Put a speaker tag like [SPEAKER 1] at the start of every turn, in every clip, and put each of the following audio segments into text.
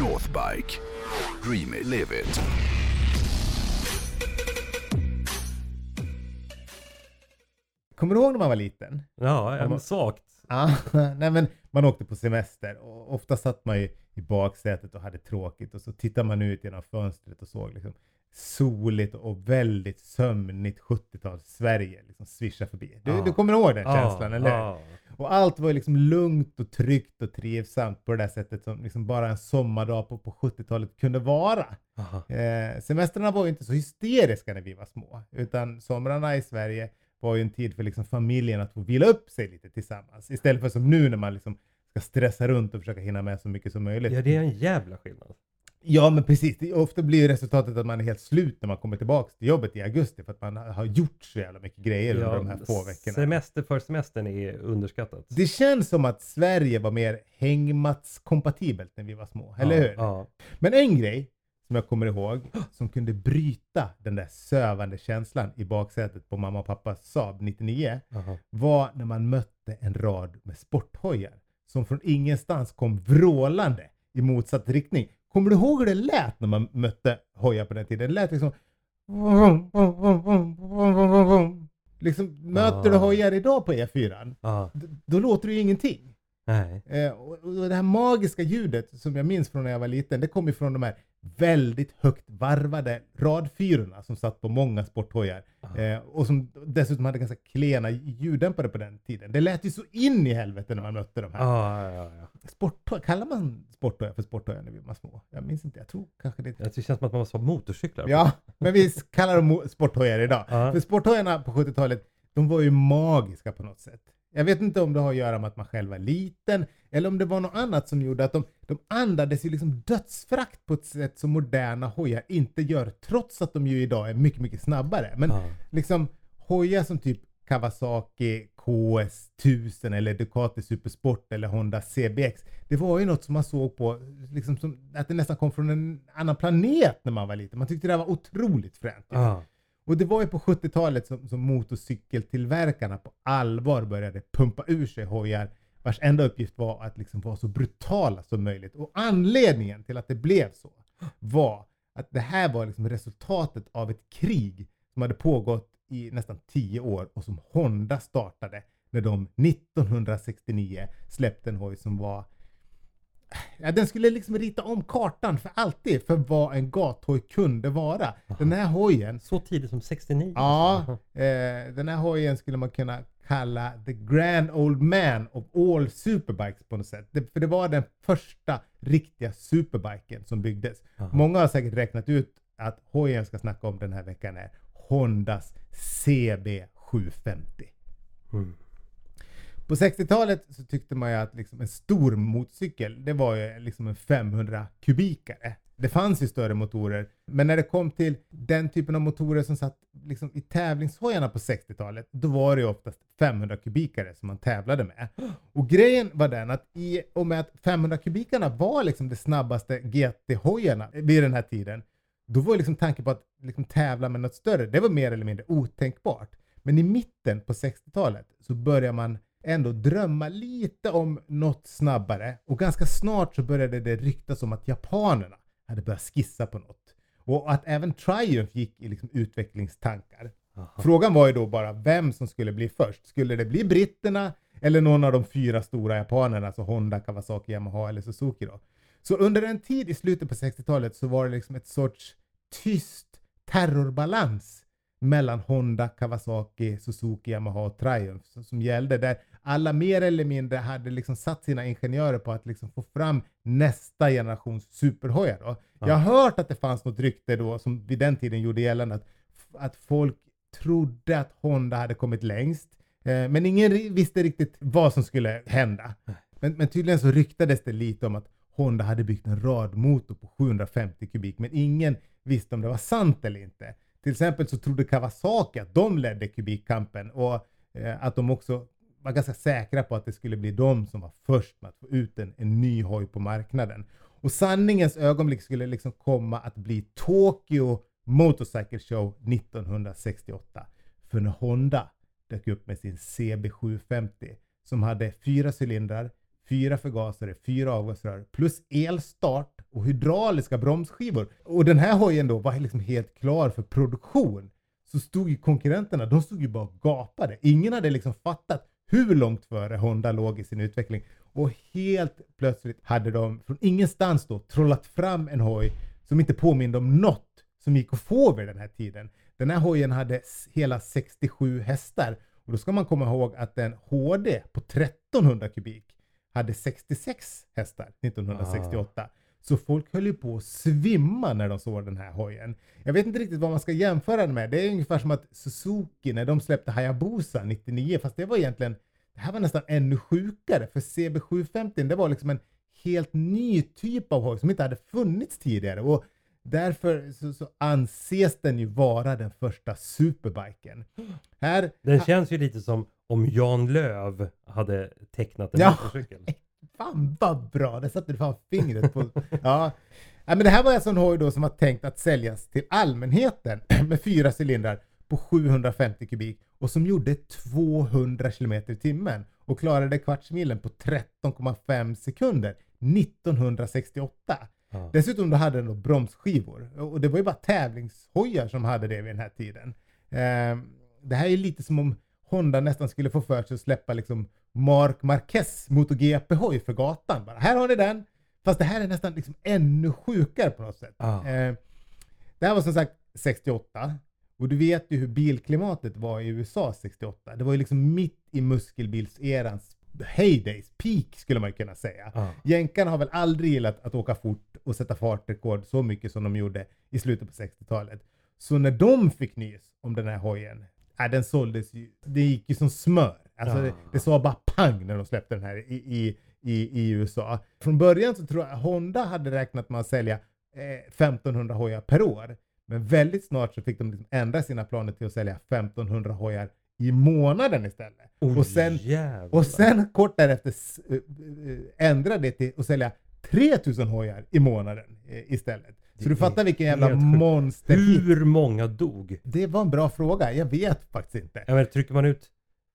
[SPEAKER 1] Northbike. Dream it, live it.
[SPEAKER 2] Kommer du ihåg när man var liten?
[SPEAKER 3] Ja,
[SPEAKER 2] Ja, men-
[SPEAKER 3] en svagt.
[SPEAKER 2] Nej men man åkte på semester och ofta satt man ju i baksätet och hade tråkigt och så tittade man ut genom fönstret och såg liksom soligt och väldigt sömnigt 70-tals Sverige liksom svischa förbi. Du,
[SPEAKER 3] Ja.
[SPEAKER 2] du kommer ihåg den känslan, eller hur?
[SPEAKER 3] ja.
[SPEAKER 2] Och allt var liksom lugnt och tryggt och trivsamt på det där sättet som liksom bara en sommardag på, på 70-talet kunde vara. Eh, semestrarna var ju inte så hysteriska när vi var små, utan somrarna i Sverige var ju en tid för liksom familjen att få vila upp sig lite tillsammans. Istället för som nu när man liksom ska stressa runt och försöka hinna med så mycket som möjligt.
[SPEAKER 3] Ja, det är en jävla skillnad.
[SPEAKER 2] Ja, men precis. Ofta blir resultatet att man är helt slut när man kommer tillbaka till jobbet i augusti för att man har gjort så jävla mycket grejer under de här få veckorna.
[SPEAKER 3] Semester för semestern är underskattat.
[SPEAKER 2] Det känns som att Sverige var mer hängmatskompatibelt när vi var små, eller
[SPEAKER 3] ja,
[SPEAKER 2] hur?
[SPEAKER 3] Ja.
[SPEAKER 2] Men en grej som jag kommer ihåg som kunde bryta den där sövande känslan i baksätet på mamma och pappas Saab 99
[SPEAKER 3] Aha.
[SPEAKER 2] var när man mötte en rad med sporthojar som från ingenstans kom vrålande i motsatt riktning. Kommer du ihåg hur det lät när man mötte hojar på den tiden? Det lät liksom... Liksom, möter du
[SPEAKER 3] Ah.
[SPEAKER 2] hojar idag på E4?
[SPEAKER 3] Ja.
[SPEAKER 2] d- Då låter det ju ingenting.
[SPEAKER 3] Nej.
[SPEAKER 2] Eh, och, och det här magiska ljudet som jag minns från när jag var liten, det kom från de här väldigt högt varvade radfyrorna som satt på många sporthojar. Eh, och som dessutom hade ganska klena ljuddämpare på den tiden. Det lät ju så in i helvete när man mötte de här.
[SPEAKER 3] Ja, ja, ja.
[SPEAKER 2] Sporthojar, kallar man sporthojar för sporthojar när vi var små? Jag minns inte, jag tror kanske det.
[SPEAKER 3] Det känns som att man måste ha motorcyklar.
[SPEAKER 2] Ja, men vi kallar dem sporthojar idag.
[SPEAKER 3] Ja.
[SPEAKER 2] För sporthojarna på 70-talet, de var ju magiska på något sätt. Jag vet inte om det har att göra med att man själv var liten eller om det var något annat som gjorde att de, de andades ju liksom dödsfrakt på ett sätt som moderna hojar inte gör trots att de ju idag är mycket, mycket snabbare. Men
[SPEAKER 3] Ja.
[SPEAKER 2] liksom hojar som typ Kawasaki KS1000 eller Ducati Supersport eller Honda CBX. Det var ju något som man såg på, liksom som att det nästan kom från en annan planet när man var liten. Man tyckte det var otroligt fränt.
[SPEAKER 3] Ja.
[SPEAKER 2] Och det var ju på 70-talet som, som motorcykeltillverkarna på allvar började pumpa ur sig hojar vars enda uppgift var att liksom vara så brutala som möjligt. Och anledningen till att det blev så var att det här var liksom resultatet av ett krig som hade pågått i nästan tio år och som Honda startade när de 1969 släppte en hoj som var Ja, den skulle liksom rita om kartan för alltid för vad en gathoj kunde vara. Den här hojen
[SPEAKER 3] Så tidigt som 69?
[SPEAKER 2] Ja, eh, den här hojen skulle man kunna kalla the grand old man of all superbikes på något sätt. Det, för det var den första riktiga superbiken som byggdes.
[SPEAKER 3] Aha.
[SPEAKER 2] Många har säkert räknat ut att hojen jag ska snacka om den här veckan är Hondas CB750.
[SPEAKER 3] Mm.
[SPEAKER 2] På 60-talet så tyckte man ju att liksom en stor motorcykel, det var ju liksom en 500 kubikare. Det fanns ju större motorer, men när det kom till den typen av motorer som satt liksom i tävlingshojarna på 60-talet, då var det ju oftast 500 kubikare som man tävlade med. Och grejen var den att i och med att 500 kubikarna var liksom de snabbaste GT-hojarna vid den här tiden, då var liksom tanken på att liksom tävla med något större, det var mer eller mindre otänkbart. Men i mitten på 60-talet så började man ändå drömma lite om något snabbare och ganska snart så började det ryktas om att japanerna hade börjat skissa på något. Och att även Triumph gick i liksom utvecklingstankar.
[SPEAKER 3] Aha.
[SPEAKER 2] Frågan var ju då bara vem som skulle bli först. Skulle det bli britterna eller någon av de fyra stora japanerna, alltså Honda, Kawasaki, Yamaha eller Suzuki då? Så under en tid i slutet på 60-talet så var det liksom ett sorts tyst terrorbalans mellan Honda, Kawasaki, Suzuki, Yamaha och Triumph som, som gällde där alla mer eller mindre hade liksom satt sina ingenjörer på att liksom få fram nästa generations superhojar. Då. Jag har hört att det fanns något rykte då som vid den tiden gjorde gällande att, att folk trodde att Honda hade kommit längst. Eh, men ingen visste riktigt vad som skulle hända. Men, men tydligen så ryktades det lite om att Honda hade byggt en radmotor på 750 kubik, men ingen visste om det var sant eller inte. Till exempel så trodde Kawasaki att de ledde kubikkampen och eh, att de också var ganska säkra på att det skulle bli de som var först med att få ut en, en ny hoj på marknaden. Och sanningens ögonblick skulle liksom komma att bli Tokyo Motorcycle Show 1968. För när Honda dök upp med sin CB750 som hade fyra cylindrar, fyra förgasare, fyra avgasrör plus elstart och hydrauliska bromsskivor. Och den här hojen då var liksom helt klar för produktion. Så stod ju konkurrenterna, de stod ju bara och gapade. Ingen hade liksom fattat hur långt före Honda låg i sin utveckling. Och helt plötsligt hade de från ingenstans då trollat fram en hoj som inte påminde om något som gick att få vid den här tiden. Den här hojen hade hela 67 hästar och då ska man komma ihåg att en HD på 1300 kubik hade 66 hästar 1968. Så folk höll ju på att svimma när de såg den här hojen. Jag vet inte riktigt vad man ska jämföra den med. Det är ungefär som att Suzuki när de släppte Hayabusa 99, fast det var egentligen, det här var nästan ännu sjukare för CB750 det var liksom en helt ny typ av hoj som inte hade funnits tidigare och därför så, så anses den ju vara den första superbiken. Här,
[SPEAKER 3] Den känns ju lite som om Jan Löv hade tecknat en
[SPEAKER 2] Ja.
[SPEAKER 3] motorcykel.
[SPEAKER 2] Fan vad bra, där satte du fan fingret på. Ja. ja men det här var alltså en hoj då som var tänkt att säljas till allmänheten med fyra cylindrar på 750 kubik och som gjorde 200 km i timmen och klarade kvartsmilen på 13,5 sekunder 1968.
[SPEAKER 3] Ja.
[SPEAKER 2] Dessutom då hade den då bromsskivor och det var ju bara tävlingshojar som hade det vid den här tiden. Ehm, det här är lite som om Honda nästan skulle få för sig att släppa liksom Mark Marquez MotoGP-hoj för gatan. Bara, här har ni den! Fast det här är nästan liksom ännu sjukare på något sätt.
[SPEAKER 3] Ja.
[SPEAKER 2] Ehm, det här var som sagt 68 och du vet ju hur bilklimatet var i USA 68. Det var ju liksom mitt i muskelbilserans heydays, peak skulle man kunna säga.
[SPEAKER 3] Ja.
[SPEAKER 2] Jänkarna har väl aldrig gillat att åka fort och sätta fartrekord så mycket som de gjorde i slutet på 60-talet. Så när de fick nys om den här hojen, äh, den såldes ju, det gick ju som smör. Alltså
[SPEAKER 3] Ja.
[SPEAKER 2] det, det sa bara pang när de släppte den här i, i, i, i USA. Från början så tror jag Honda hade räknat med att sälja eh, 1500 hojar per år. Men väldigt snart så fick de liksom ändra sina planer till att sälja 1500 hojar i månaden istället.
[SPEAKER 3] Oh,
[SPEAKER 2] och sen
[SPEAKER 3] jävlar.
[SPEAKER 2] och sen kort därefter s- eh, eh, ändra det till att sälja 3000 hojar i månaden eh, istället. Så du fattar vilken jävla monsterhit.
[SPEAKER 3] Hur många dog?
[SPEAKER 2] Det var en bra fråga. Jag vet faktiskt inte.
[SPEAKER 3] Jag menar, trycker man ut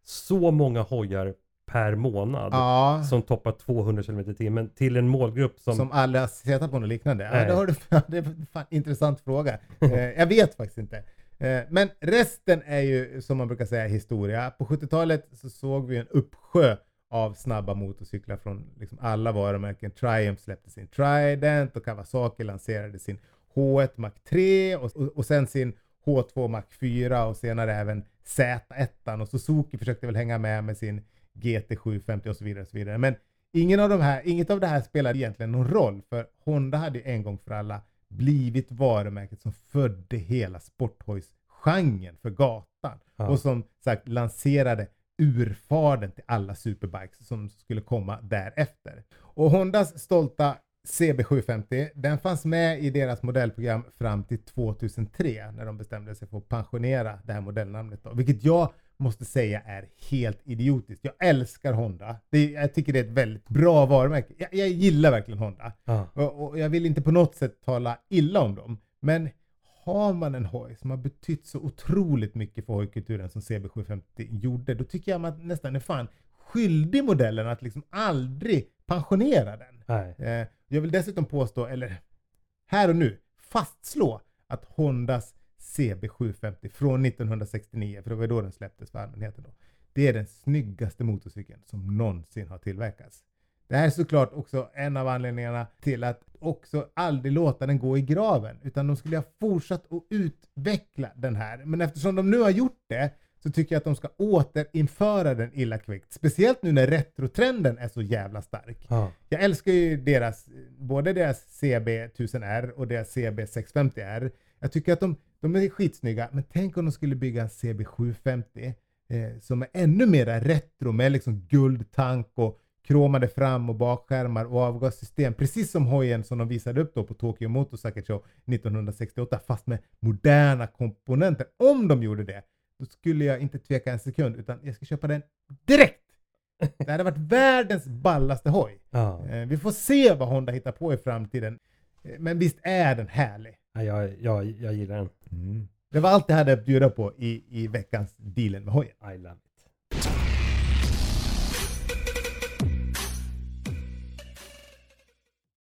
[SPEAKER 3] så många hojar per månad
[SPEAKER 2] Ja,
[SPEAKER 3] som toppar 200 km i timmen till en målgrupp som...
[SPEAKER 2] som alla har sett på något liknande. Ja, det, har du, det är fan intressant fråga. Eh, jag vet faktiskt inte. Eh, men resten är ju som man brukar säga historia. På 70-talet så såg vi en uppsjö av snabba motorcyklar från liksom alla varumärken. Triumph släppte sin Trident och Kawasaki lanserade sin H1 Mark 3 och, och, och sen sin H2 Mark 4 och senare även Z1 och Suzuki försökte väl hänga med med sin GT750 och så vidare. Och så vidare. Men ingen av de här, inget av det här spelade egentligen någon roll för Honda hade en gång för alla blivit varumärket som födde hela sporthojsgenren för gatan
[SPEAKER 3] Ja.
[SPEAKER 2] och som sagt lanserade urfaden till alla superbikes som skulle komma därefter. Och Hondas stolta CB750, den fanns med i deras modellprogram fram till 2003 när de bestämde sig för att pensionera det här modellnamnet då, vilket jag måste säga är helt idiotiskt. Jag älskar Honda. Det, jag tycker det är ett väldigt bra varumärke. Jag, jag gillar verkligen Honda.
[SPEAKER 3] Ja.
[SPEAKER 2] Och, och jag vill inte på något sätt tala illa om dem. Men har man en hoj som har betytt så otroligt mycket för hojkulturen som CB750 gjorde, då tycker jag man nästan är fan skyldig modellen att liksom aldrig pensionera den.
[SPEAKER 3] Nej.
[SPEAKER 2] Eh, jag vill dessutom påstå, eller här och nu, fastslå att Hondas CB750 från 1969, för det var då den släpptes för allmänheten då, det är den snyggaste motorcykeln som någonsin har tillverkats. Det här är såklart också en av anledningarna till att också aldrig låta den gå i graven, utan de skulle ha fortsatt att utveckla den här. Men eftersom de nu har gjort det så tycker jag att de ska återinföra den illa kvickt. Speciellt nu när retrotrenden är så jävla stark.
[SPEAKER 3] Ja.
[SPEAKER 2] Jag älskar ju deras, både deras CB1000R och deras CB650R. Jag tycker att de, de är skitsnygga, men tänk om de skulle bygga en CB750 eh, som är ännu mera retro med liksom guldtank och kromade fram och bakskärmar och avgassystem. Precis som hojen som de visade upp då på Tokyo Motorcycle Show 1968 fast med moderna komponenter. Om de gjorde det, då skulle jag inte tveka en sekund utan jag ska köpa den direkt. Det hade varit världens ballaste hoj.
[SPEAKER 3] Ja.
[SPEAKER 2] Eh, Vi får se vad Honda hittar på i framtiden. Eh, Men visst är den härlig?
[SPEAKER 3] Ja, Jag, jag, jag gillar den.
[SPEAKER 2] Det var allt jag hade att bjuda på i, i veckans dealen med hojen.